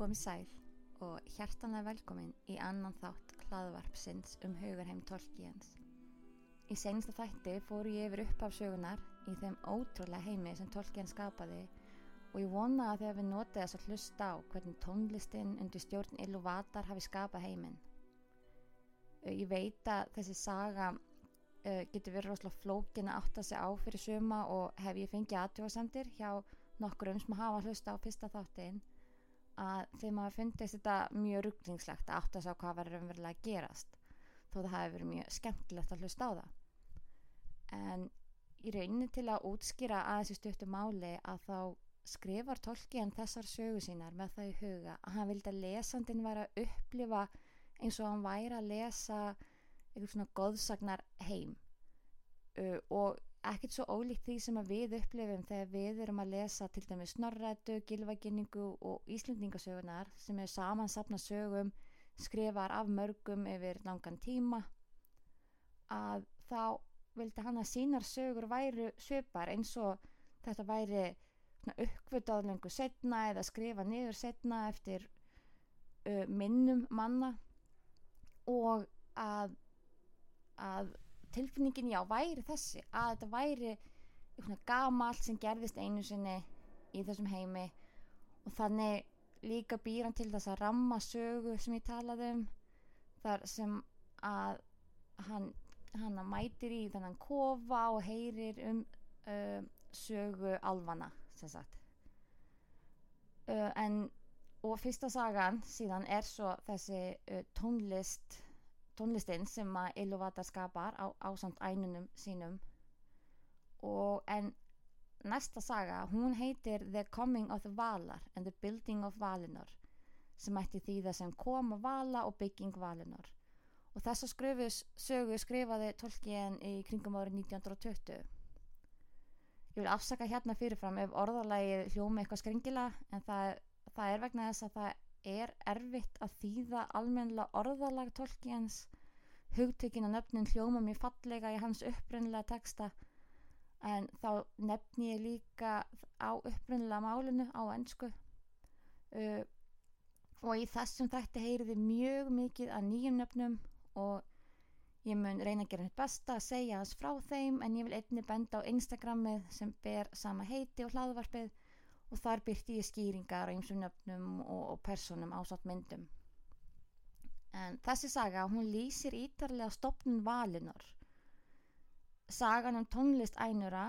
Komi sæl og hjertanlega velkomin í annan þátt hlaðvarpsins um hugarheim Tolkiens. Í sensta þætti fóru ég yfir upp af sögunar í þeim ótrúlega heimi sem Tolkien skapaði og ég vona að þegar við notið þess að hlusta á hvernig tónlistinn undir stjórn Illuvatar hafi skapað heiminn. Ég veit að þessi saga uh, getur verið rosalega flókin að átta sig á fyrir suma og hef ég fengið aðtjóðasendir hjá nokkur um sem hafa hlusta á fyrsta þáttin að þeim hafa fundist þetta mjög rugglingslegt að átta sig á hvað verður umverulega að gerast þó það hafi verið mjög skemmtilegt að hlusta á það. En í rauninni til að útskýra að þessi stuttu máli að þá skrifar Tolkien þessar sögu sínar með það í huga að hann vildi að lesandin vera að upplifa eins og hann væri að lesa eitthvað svona goðsagnar heim uh, og ekkert svo ólíkt því sem við upplifum þegar við erum að lesa til dæmis snorrætu, gilvaginningu og íslendingasögunar sem er samansapna sögum skrifar af mörgum yfir langan tíma að þá vildi hann að sínar sögur væru svipar eins og þetta væri uppvitað lengur setna eða skrifa niður setna eftir uh, minnum manna og að, að tilfinningin já væri þessi að þetta væri gamalt sem gerðist einu sinni í þessum heimi og þannig líka býran til þess að ramma sögu sem ég talaði um þar sem að hann, hann mætir í þennan kofa og heyrir um uh, sögu alvana sem sagt. Uh, en og fyrsta sagan síðan er svo þessi uh, tónlist tónlistinn sem að Ilúvata skapar á ásamt ænunum sínum. Og en næsta saga hún heitir The Coming of the Valar and the Building of Valinor sem ætti því það sem koma vala og bygging Valinor. Og þess að skröfus sögu skrifaði Tolkien í kringum árið 1920 ég vil afsaka hérna fyrirfram ef orðalagið hljómi eitthvað skringila en það, það er vegna þess að það er erfitt að þýða almennilega orðalag tolkjens hugtökin og nöfnin hljóma mér fallega í hans upprunnilega texta en þá nefni ég líka á upprunnilega málinu á ennsku uh, og í þessum þætti heyriði mjög mikið að nýjum nöfnum og Ég mun reyna að gera hitt besta að segja þess frá þeim en ég vil einni benda á Instagramið sem ber sama heiti og hlaðvarpið og þar byrti ég skýringar á ymsum nöfnum og, og personum ásatt myndum. En þessi saga hún lýsir ítarlega stopnun valinor. Sagan um tónlist ænura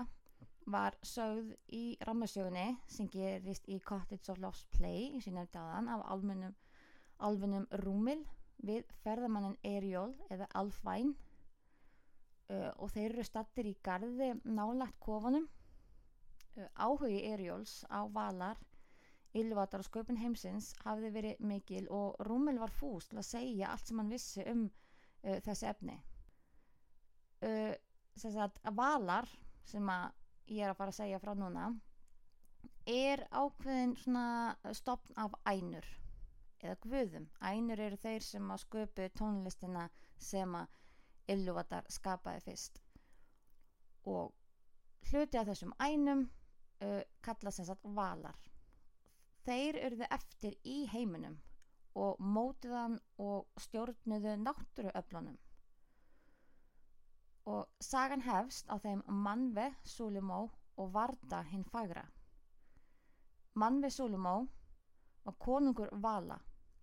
var sögð í rammarsjögunni sem gerist í Cottage of Lost Play í sínum dagan af almunum, alfunum Rúmil við ferðamannin Erjól eða Alfvæn uh, og þeir eru stattir í gardi nálagt kofanum uh, áhugi Erjóls á valar Ylvatar og sköpun heimsins hafði verið mikil og Rúmel var fús til að segja allt sem hann vissi um uh, þessi efni þess að valar sem að ég er að fara að segja frá núna er ákveðin stopn af ænur eða guðum. Ænur eru þeir sem að sköpu tónlistina sem að Illuvatar skapaði fyrst. Og hluti af þessum ænum uh, kalla sem sagt valar. Þeir eruðu eftir í heiminum og mótiðan og stjórnuðu náttúruöflunum. Og sagan hefst á þeim Manve, Súlimó og Varda hinn fagra. Manve Súlimó var konungur Vala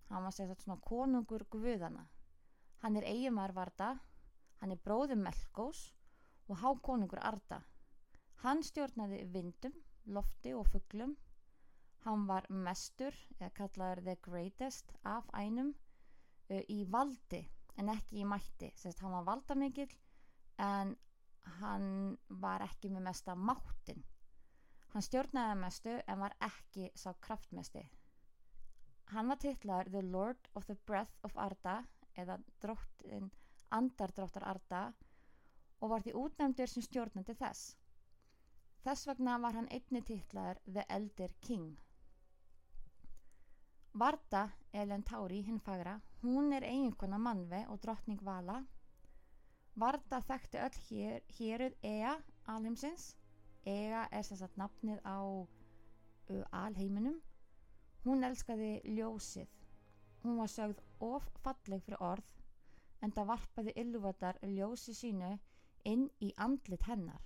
hann var sér svona konungur guðana hann er eiginmar Varda hann er bróðum Melkós og hákonungur Arda hann stjórnaði vindum lofti og fugglum hann var mestur eða kallaður the greatest af einum uh, í valdi en ekki í mætti. Sest, hann var valdamikill en hann var ekki með mesta máttin hann stjórnaði mestu en var ekki sá kraftmesti. Hann var titlaður The Lord of the Breath of Arda eða andardráttar Arda og var því útnæmdur sem stjórnandi þess. Þess vegna var hann einni titlaður The Elder King. Varda, Elen Tauri, hinn fagra, hún er eiginkona mannve og drottning Vala. Varda þekkti öll hér, héruð Ea alheimsins. Ea er sérstaklega nafnið á uh, alheiminum Hún elskaði ljósið. Hún var sögð of falleg fyrir orð en það varpaði ylluvatar ljósi sínu inn í andlit hennar.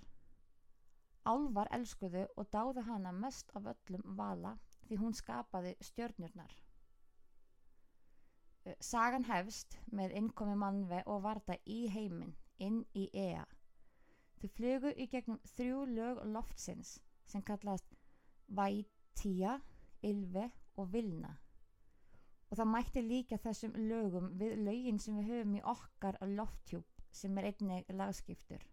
Álvar elskuðu og dáðu hana mest af öllum vala því hún skapaði stjörnurnar. Sagan hefst með innkomi mannve og varta í heiminn, inn í ea. Þau flugu í gegnum þrjú lög loftsins sem kallast Vætía, Ylve og Vilna. Og það mætti líka þessum lögum við lögin sem við höfum í okkar lofthjúp sem er einnig lagskiptur.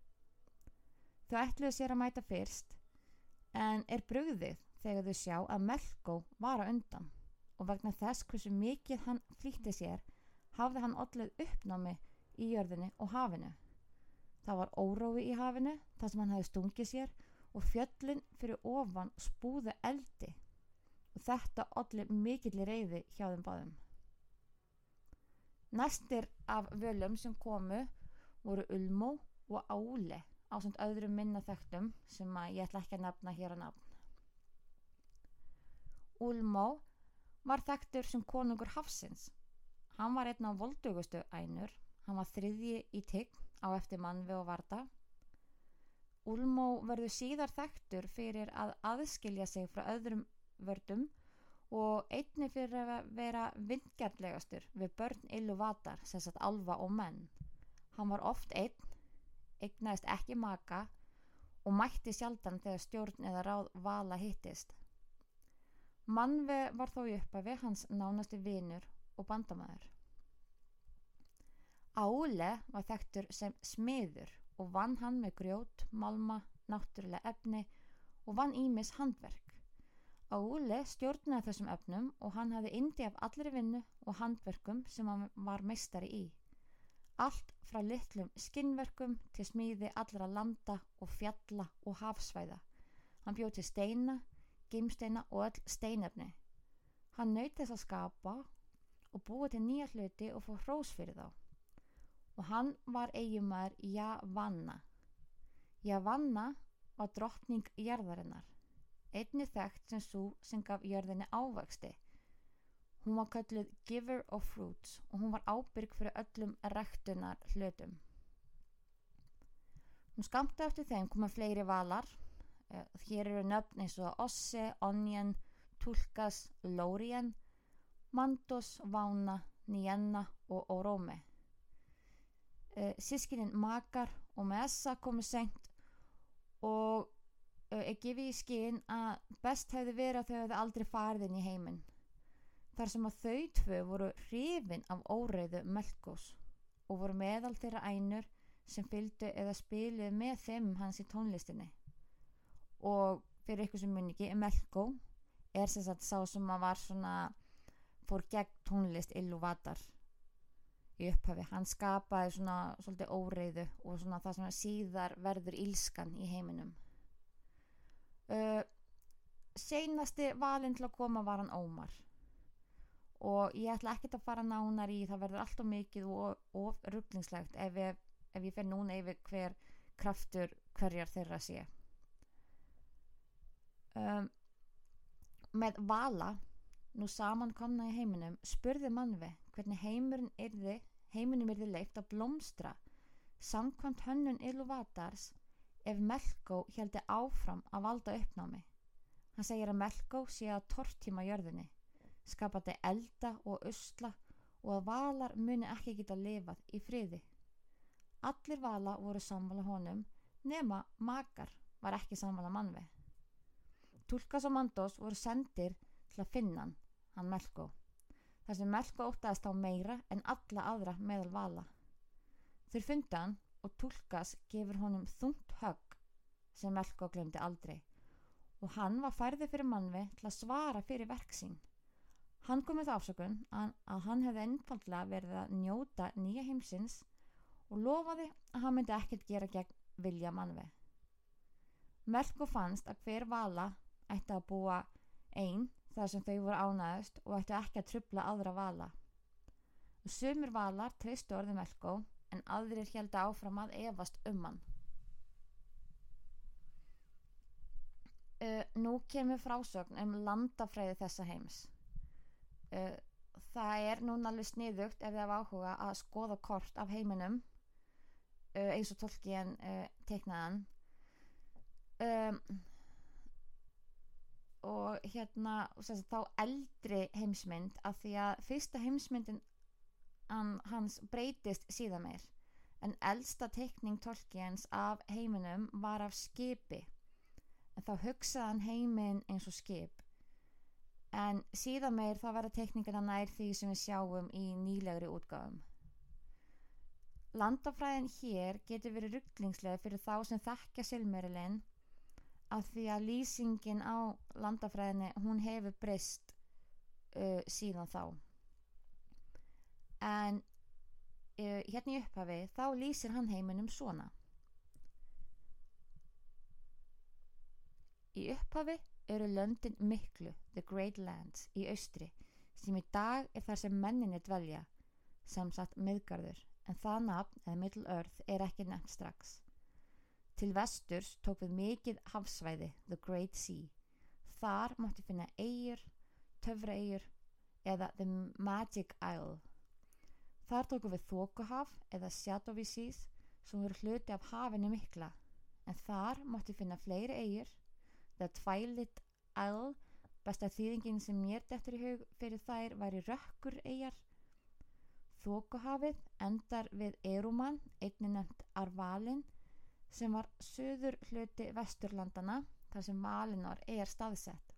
Þau ætluðu sér að mæta fyrst en er brugðið þegar þau sjá að Melko var að undan og vegna þess hversu mikið hann flýtti sér hafði hann allir uppnámi í jörðinni og hafinu. Það var órói í hafinu þar sem hann hafi stungið sér og fjöllin fyrir ofan spúðu eldi og þetta allir mikill reyði hjá þeim báðum. Næstir af völum sem komu voru Ulmo og Ále á samt öðrum minnaþektum sem ég ætla ekki að nefna hér að nafn. Ulmo var þekktur sem konungur Hafsins. Hann var einn á voldugustu ænur, hann var þriðji í tigg á eftir mannvi og varda. Ulmo verður síðar þekktur fyrir að aðskilja sig frá öðrum vördum og einni fyrir að vera vingjarlegastur við börn illu vatar, sagt alfa og menn. Hann var oft einn, eignaðist ekki maka og mætti sjaldan þegar stjórn eða ráð vala hittist. Manve var þó í upphafi hans nánasti vinur og bandamæður. Ále var þekktur sem smiður og vann hann með grjót, malma, náttúrulega efni og vann ímis handverk. Ále stjórnaði þessum efnum og hann hafði indi af allri vinnu og handverkum sem hann var meistari í. Allt frá litlum skinnverkum til smíði allra landa og fjalla og hafsvæða. Hann bjóð til steina, gimsteina og öll steinefni. Hann naut þess að skapa og búa til nýja hluti og fá hrós fyrir þá. Og hann var eigumæður Javanna. Javanna var drottning jörðarinnar. Einni þekkt sem svo sem gaf jörðinni ávexti. Hún var kölluð Giver of Fruits og hún var ábyrg fyrir öllum rektunar hlutum. Hún skamta eftir þeim koma fleiri valar Uh, hér eru nöfn eins og Osse, Onjen, Tulkas, Lórien, Mandos, Vána, Nienna og. Uh, eh, Sískinin Magar og Messa komu senkt og uh, er gefið í skinn að best hefði verið að þau hefði aldrei farið inn í heiminn. Þar sem að þau tvö voru hrifin af óreiðu Melkos og voru meðal þeirra ænur sem fylgdu eða spiluði með þeim hans í tónlistinni. Og fyrir ykkur sem muni ekki Melko er sem sagt sá sem að var svona fór gegn tónlist Illuvatar í upphafi. Hann skapaði svona svolítið óreiðu og svona það sem síðar verður ílskan í heiminum. Uh, seinasti valinn til að koma var hann Ómar og ég ætla ekkert að fara nánar í það verður alltaf mikið og, og rugglingslegt ef ég, ef ég fer núna yfir hver kraftur hverjar þeirra sé. Um, með vala nú saman komna í heiminum spurði mannvi hvernig heimurinn yrði heiminum yrði leift að blómstra samkvæmt hönnun Illuvatars ef Melko heldi áfram að valda uppnámi. Hann segir að Melko sé að tortíma jörðinni skapati elda og usla og að valar muni ekki geta lifað í friði allir vala voru samvala honum nema makar var ekki samvala mannvi Tulkas og Mandos voru sendir til að finna hann, hann Melko. Þar sem Melko óttaðist á meira en alla aðra meðal vala. Þeir funda hann og Tulkas gefur honum þungt högg sem Melko glemdi aldrei og hann var færðið fyrir mannvi til að svara fyrir verk sín. Hann kom með afsökun að, að hann hefði einfallega verið að njóta nýja heimsins og lofaði að hann myndi ekkert gera gegn vilja mannvi. Melko fannst að hver vala ætti að búa einn þar sem þau voru ánæðust og ætti ekki að trubla aðra vala. Sumir valar treystu orði Melko en aðrir held áfram að efast um hann. Uh, nú kemur frásögn um landafræði þessa heims. Uh, það er núna alveg sniðugt ef þið hafa áhuga að skoða kort af heiminum uh, eins og tólkien uh, teiknaðan um, og hérna sagt, þá eldri heimsmynd af því að fyrsta heimsmyndin hans breytist síðan meir. En eldsta teikning tólkiens af heiminum var af skipi. En þá hugsaði hann heiminn eins og skip en síðan meir þá verða teikningina nær því sem við sjáum í nýlegri útgáðum Landafræðin hér getur verið rugglingslega fyrir þá sem þekkja silmerilinn af því að lýsingin á landafræðinni hún hefur breyst uh, síðan þá. En uh, hérna í upphafi þá lýsir hann heiminum svona. Í upphafi eru löndin miklu the great lands í austri sem í dag er þar sem menninni dvelja sem satt miðgarður en það nafn eða Middle Earth er ekki nefnt strax Til vesturs tók við mikið hafsvæði, the Great Sea. Þar mátti finna eigur, töfra eigur eða the Magic Isle. Þar tóku við þókuhaf eða Shadowy Seas sem voru hluti af hafinu mikla. En þar mátti finna fleiri eigur, the Twilight Isle, besta þýðingin sem mér deftur í hug fyrir þær væri rökkur eigar. Þókuhafið endar við Eruman, einni nefnt Arvalin, sem var söður hluti vesturlandana þar sem Malinor er staðsett.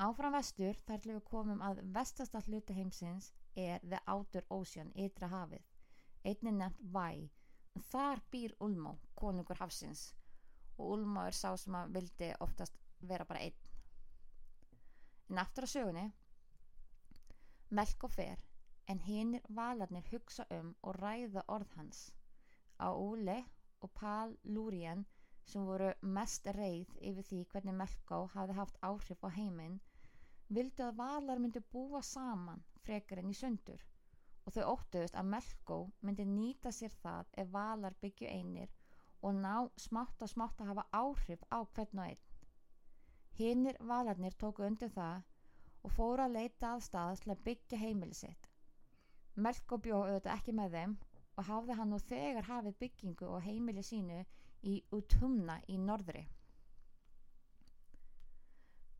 Áfram vestur þar til við komum að vestasta hluti heimsins er The Outer Ocean, ytra hafið, einnig nefnt Væ. Þar býr Ulmo, konungur hafsins og er sá sem að vildi oftast vera bara einn. En aftur á sögunni, melk og fer, en hinnir valarnir hugsa um og ræða orð hans. Á úli og Pal Lúrien sem voru mest reið yfir því hvernig Melkó hafði haft áhrif á heiminn vildu að valar myndi búa saman frekar enn í sundur og þau óttuðust að Melkó myndi nýta sér það ef valar byggju einir og ná smátt og smátt að hafa áhrif á hvern og einn. Hinnir valarnir tóku undir það og fóru að leita að stað til að byggja heimili sitt. Melkó bjóð auðvitað ekki með þeim og hafði hann nú þegar hafið byggingu og heimili sínu í Utumna í norðri.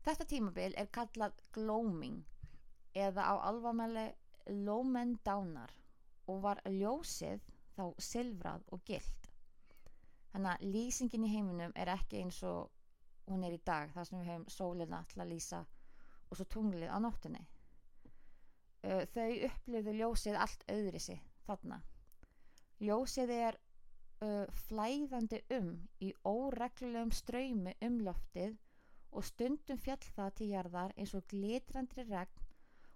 Þetta tímabil er kallað gloaming eða á alvarmæli lomendánar og var ljósið þá silfrað og gild. Þannig að lýsingin í heiminum er ekki eins og hún er í dag þar sem við hefum sólina til að lýsa og svo tunglið á nóttunni. Þau upplifðu ljósið allt öðri sig þarna. Ljósið er uh, flæðandi um í óreglulegum ströymi um loftið og stundum fjall það til jarðar eins og glitrandri regn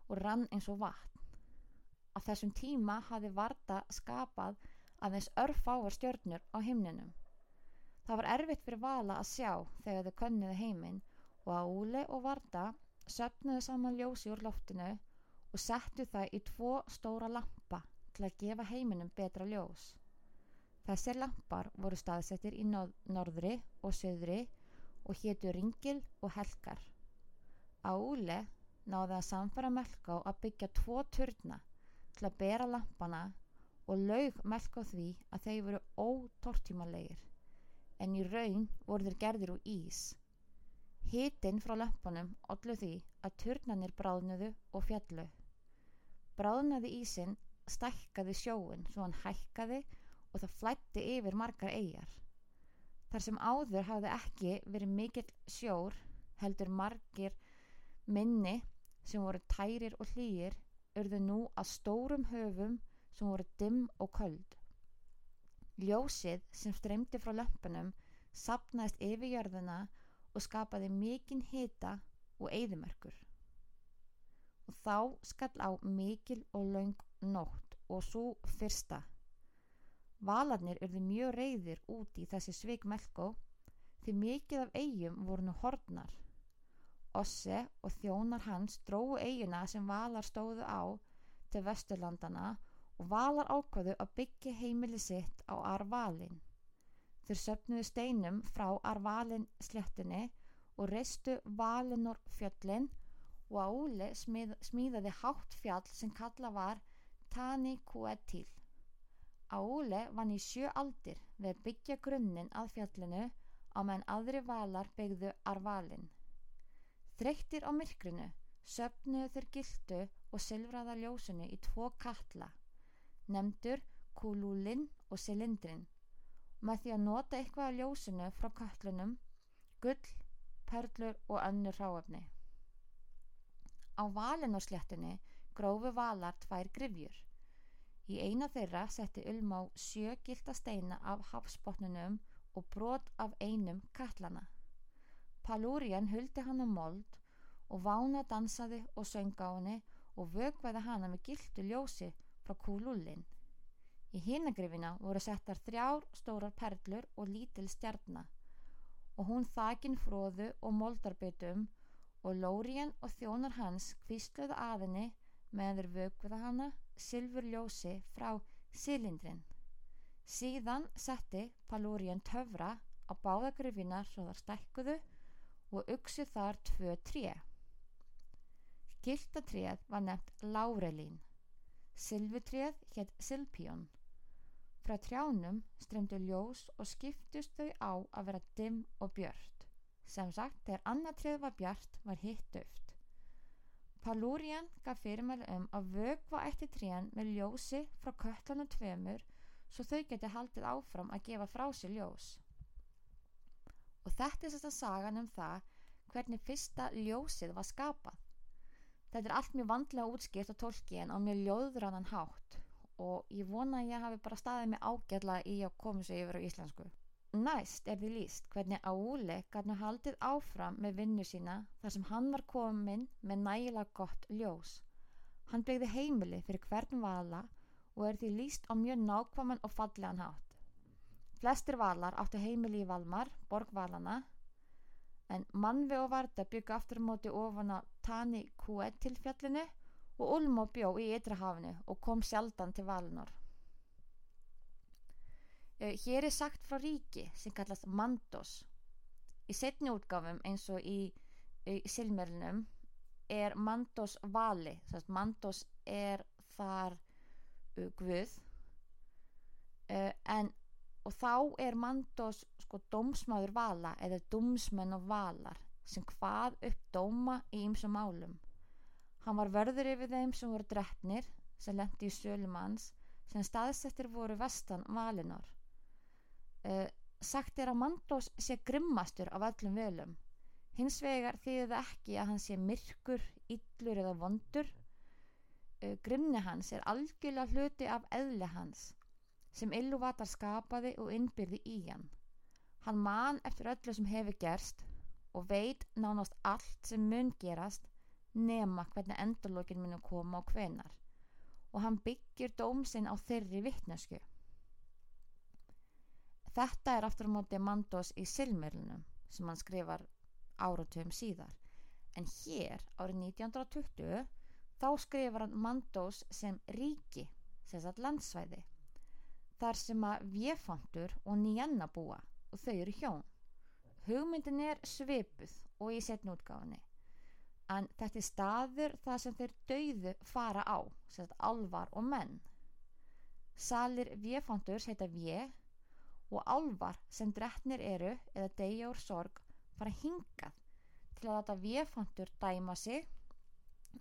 og rann eins og vatn. Á þessum tíma hafi Varda skapað aðeins örfáar stjörnur á himninum. Það var erfitt fyrir Vala að sjá þegar þau könniði heiminn og að Úli og Varda söpnuðu saman ljósi úr loftinu og settu það í tvo stóra lampa til að gefa heiminum betra ljós. Þessir lampar voru staðsettir í norðri og söðri og héttu ringil og helgar. Ále náði að samfara Melká að byggja tvo turna til að bera lampana og laug Melká því að þeir voru ótortímalegir en í raun voru þeir gerðir úr ís. Hitinn frá lampanum ollu því að turnanir bráðnuðu og fjallu. Bráðnaði ísinn stækkaði sjóin svo hann hækkaði og það flætti yfir margar eigjar. Þar sem áður hafði ekki verið mikill sjór heldur margir minni sem voru tærir og hlýir urðu nú að stórum höfum sem voru dimm og köld. Ljósið sem streymdi frá lömpunum sapnaðist yfir jörðuna og skapaði mikinn hita og eigðimerkur. Og þá skall á mikil og laung nótt og svo fyrsta. Valarnir urðu mjög reyðir úti í þessi sveik Melko því mikið af eigum voru nú hornar. Osse og þjónar hans dróðu eiguna sem valar stóðu á til vesturlandana og valar ákvaðu að byggja heimili sitt á Arvalin. Þeir söpnuðu steinum frá Arvalin slettinni og reistu Valinor fjöllin og Áli smíð, smíðaði hátt fjall sem kalla var Tani Kuetil. Áli vann í sjö aldir við að byggja grunninn að fjallinu á meðan aðri valar byggðu arvalin. Þreyttir á myrkrinu söpnuðu þeir gildu og silfraða ljósinu í tvo kalla, nefndur kulúlinn og silindrin. Með því að nota eitthvað af ljósinu frá kallunum, gull, perlur og önnur ráöfni. Á valinársléttunni grófu valar tvær grifjur. Í eina þeirra setti Ulmá sjö gilda steina af hafsbotnunum og brot af einum kallana. Palúrian huldi hann á mold og Vána dansaði og söng á henni og vögvaði hana með gildu ljósi frá kúlullin. Í hinagrifina voru settar þrjár stórar perlur og lítil stjarnar og hún þakin fróðu og moldarbytum og Lórien og þjónar hans kvísluðu aðinni meðan þeir vögvaði hana sylfur ljósi frá silindrin. Síðan setti Palúrian töfra á báðagrifina svo þar stækkuðu og uksu þar tvö tré. Gildatréð var nefnt Laurelín. Silvutréð hétt Silpjón. Frá trjánum stremdu ljós og skiptust þau á að vera dimm og björt. Sem sagt, þegar annartréð var bjart var hitt döft. Palúrian gaf fyrirmæli um að vögva eftir tréan með ljósi frá kötlanum tveimur svo þau geti haldið áfram að gefa frá sér ljós. Og þetta er þess að sagan um það hvernig fyrsta ljósið var skapað. Þetta er allt mjög vandlega útskipt á tólkien á mjög ljóðrannan hátt og ég vona að ég hafi bara staðið mig ágætla í að koma sér yfir á íslensku. Næst er því líst hvernig Áli gætnu haldið áfram með vinnu sína þar sem hann var komin með nægilega gott ljós. Hann byggði heimili fyrir hvern vala og er því líst á mjög nákvæman og fallegan hátt. Flestir valar áttu heimili í Valmar, borgvalana, en Manvi og Varda byggu aftur á móti ofan á Tani Kuet til fjallinu og Ulmo bjó í Ytrahafinu og kom sjaldan til Valinor. Eh, hér er sagt frá ríki sem kallast Mandos. Í setni útgáfum eins og í, í Silmerlinum er Mandos vali, Mandos er þar uh, guð uh, en og þá er Mandos sko dómsmáður vala eða dómsmenn og valar sem hvað upp dóma í ýmsum málum. Hann var vörður yfir þeim sem voru drefnir sem lendi í sölum hans sem staðsettir voru vestan valinor. Uh, sagt er að Mandos sé grimmastur af öllum velum. Hins vegar þýðir það ekki að hann sé myrkur, yllur eða vondur. Uh, grimni hans er algjörlega hluti af eðli hans sem Illuvatar skapaði og innbyrði í hann. Hann man eftir öllu sem hefur gerst og veit nánast allt sem mun gerast nema hvernig endurlókin munu koma á hvenar og hann byggir dómsinn á þeirri vittnesku. Þetta er aftur á móti Mandos í Silmerlunum sem hann skrifar áratöfum síðar. En hér árið 1920 þá skrifar hann Mandos sem ríki, sem sagt landsvæði. Þar sem að Vjefandur og Nienna búa og þau eru hjón. Hugmyndin er svipuð og í setnútgáðinni. En þetta er staður þar sem þeir dauðu fara á, sagt alvar og menn. Salir Vjefandurs heita Vje og álvar sem dretnir eru eða degja úr sorg fara hingað til að láta véfandur dæma sig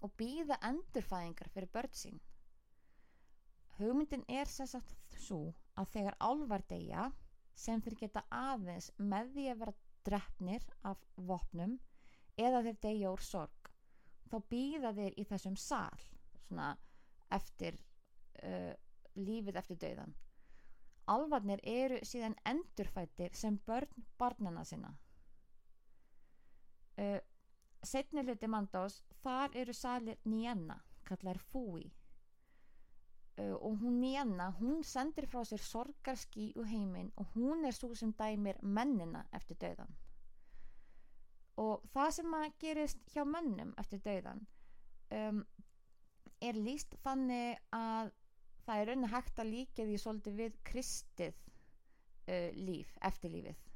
og býða endurfæðingar fyrir börn sín. Hugmyndin er sérsagt svo að þegar álvar degja sem þeir geta aðeins með því að vera drefnir af vopnum eða þeir degja úr sorg þá býða þeir í þessum sál svona eftir uh, lífið eftir döðan Alvarnir eru síðan endurfættir sem börn barnana sinna. Uh, Setni hluti Mandás, þar eru salir Nienna, kallar Fúi. Uh, og hún Nienna, hún sendir frá sér sorgarski úr heiminn og hún er svo sem dæmir mennina eftir döðan. Og það sem að gerist hjá mönnum eftir döðan um, er líst þannig að það er raunin hægt að líka því svolítið við kristið uh, líf, eftirlífið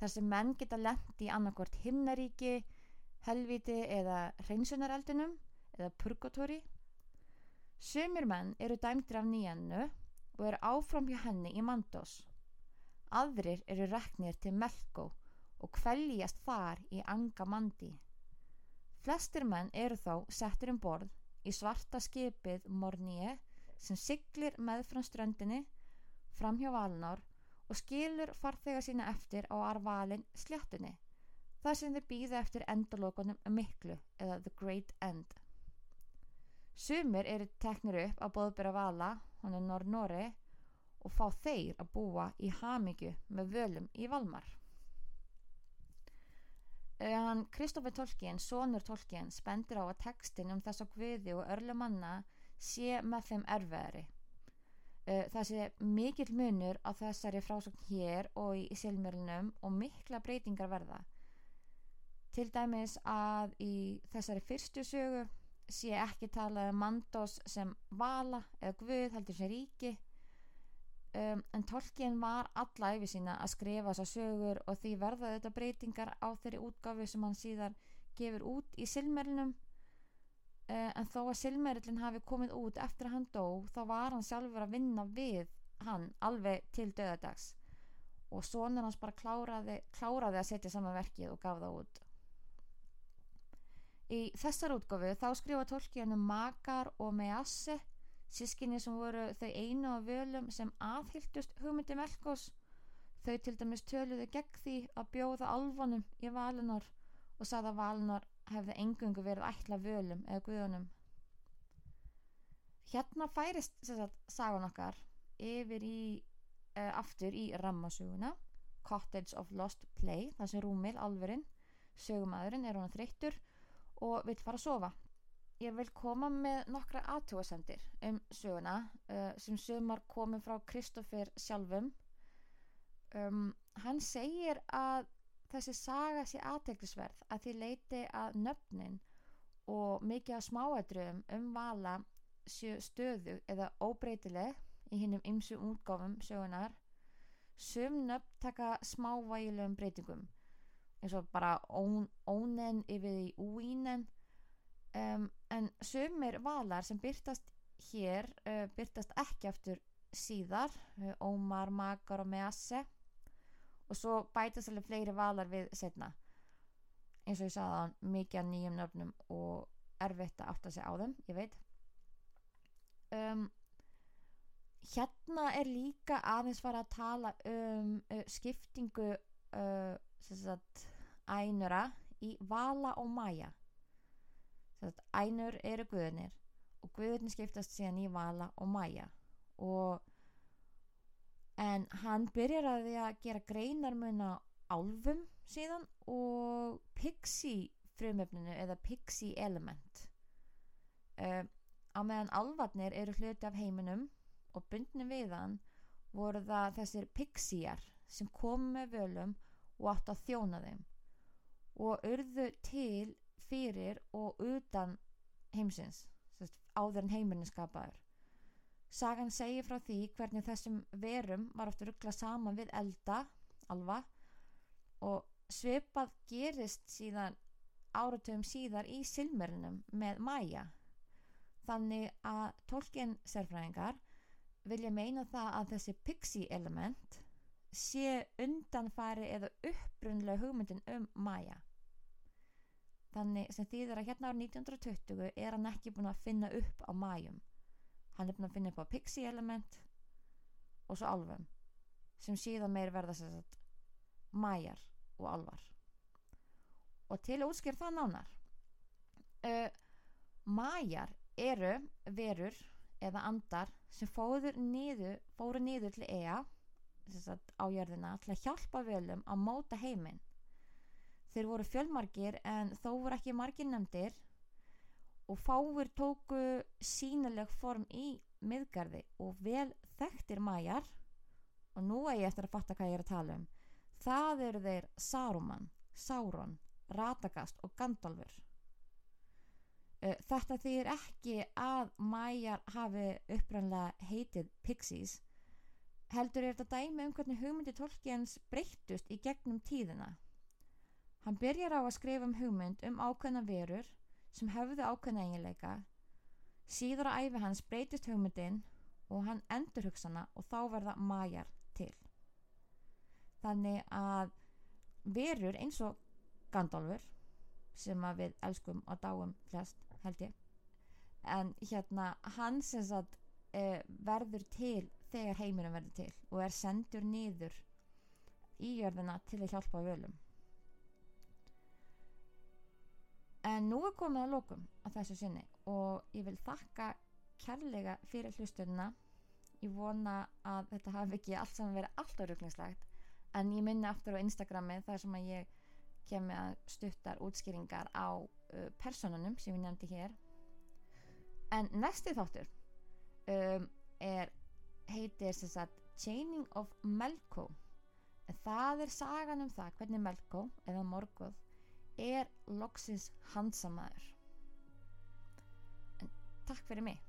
þar sem menn geta lendi í annarkort himnaríki helviti eða hreinsunareldunum eða purgatóri. Sumir menn eru dæmdir af nýjannu og eru áfram hjá henni í Mandós. Aðrir eru reknir til Melko og kvæljast þar í Anga Mandi. Flestir menn eru þó settir um borð í svarta skipið Morníe sem siglir með frá ströndinni fram hjá Valnár og skilur farþega sína eftir á Arvalin sléttunni þar sem þeir býða eftir endalokunum miklu eða The Great End. Sumir eru teknir upp á bóðbyrra vala, hann er Norr-Nóri og fá þeir að búa í hamingju með völum í Valmar. Kristófur Tolkien, sonur Tolkien, spendir á að tekstin um þess að gviði og örlumanna sé með þeim erfiðari. Það sé mikil munur á þessari frásokn hér og í silmjörlunum og mikla breytingar verða. Til dæmis að í þessari fyrstu sögu sé ekki talað um Mandos sem vala eða guð heldur sem ríki. Um, en Tolkien var alla yfir sína að skrifa þessar sögur og því verða þetta breytingar á þeirri útgafi sem hann síðar gefur út í Silmerlinum uh, en þó að Silmerlin hafi komið út eftir að hann dó þá var hann sjálfur að vinna við hann alveg til döðadags og sonur hans bara kláraði, kláraði að setja saman verkið og gaf það út Í þessar útgofu þá skrifa Tolkien um Magar og Measse, sískinni sem voru þau einu á völum sem aðhyldust hugmyndi Melkos. Þau til dæmis töluðu gegn því að bjóða alfanum í Valinor og sagði að Valinor hefði engungu verið ætla völum eða guðunum. Hérna færist sagt, sagan okkar yfir í, uh, aftur í rammasuguna, Cottage of Lost Play, það sem Rúmil, alverinn, sögumæðurinn er hún þreyttur og vil fara að sofa. Ég vil koma með nokkra aðtjóasendir um söguna uh, sem sögumar komið frá Kristófer sjálfum. Um, hann segir að þessi saga sé aðteglisverð að því leiti að nöfnin og mikið af smáadröðum um vala stöðu eða óbreytileg í hinnum ymsu útgáfum sögunar. Sum nöfn taka smávægilegum breytingum eins og bara ónen yfir í úínen. Um, en sömur valar sem byrtast hér uh, byrtast ekki aftur síðar uh, Ómar, Magar og Measse og svo bætast alveg fleiri valar við setna eins og ég sagði á mikið nýjum nöfnum og erfitt að átta sig á þeim, ég veit. Um, hérna er líka aðeins fara að tala um uh, skiptingu uh, sagt, ænura í Vala og Maja sagt, ænur eru guðunir og guðunir skiptast síðan í Vala og Maja og en hann byrjar að því að gera greinarmun á álfum síðan og pixie frumöfninu eða pixie element. Uh, á meðan álvarnir eru hluti af heiminum og bundni við hann voru það þessir pixíjar sem kom með völum og átt að þjóna þeim og urðu til fyrir og utan heimsins áður en heimurinn skapaður. Sagan segir frá því hvernig þessum verum var ofta ruggla saman við elda alva og svipað gerist síðan áratöfum síðar í silmerinum með mæja þannig að tólkinn sérfræðingar vilja meina það að þessi pixie element sé undanfari eða upprunlega hugmyndin um Maja þannig sem þýðir að hérna á 1920 er hann ekki búin að finna upp á Majum hann er búin að finna upp á Pixie element og svo alvum sem síðan meir verða sagt Majar og alvar og til að útskýra það nánar uh, Majar eru verur eða andar sem fóður niður, fóru niður til sagt, á jörðina til að hjálpa völum að móta heiminn. Þeir voru fjölmargir en þó voru ekki margir nefndir og fáir tóku sínileg form í miðgarði og vel þekktir mæjar og nú er ég eftir að fatta hvað ég er að tala um. Það eru þeir Saruman, Sauron, Radagast og Gandalfur. Eh, þetta þýr ekki að mæjar hafi upprannlega heitið Pixies heldur er þetta dæmi um hvernig hugmyndi Tolkiens breyttust í gegnum tíðina. Hann byrjar á að skrifa um hugmynd um ákveðna verur sem höfðu ákveðna eiginleika. Síður á æfi hans breytist hugmyndin og hann endur hugsana og þá verða majar til. Þannig að verur eins og Gandalfur sem að við elskum og dáum flest held ég en hérna hann sem sagt eh, verður til þegar heiminum verður til og er sendur niður í jörðina til að hjálpa völum en nú er komið að lókum á þessu sinni og ég vil þakka kærlega fyrir hlustununa ég vona að þetta hafi ekki allt saman verið alltaf rugglingslegt en ég minna aftur á Instagrami þar sem að ég kem með stuttar útskýringar á uh, personunum sem ég nefndi hér. En næsti þáttur um, er heitir sem sagt Chaining of Melko. Það er sagan um það hvernig Melko eða Morgoth er loksins hansamæður en takk fyrir mig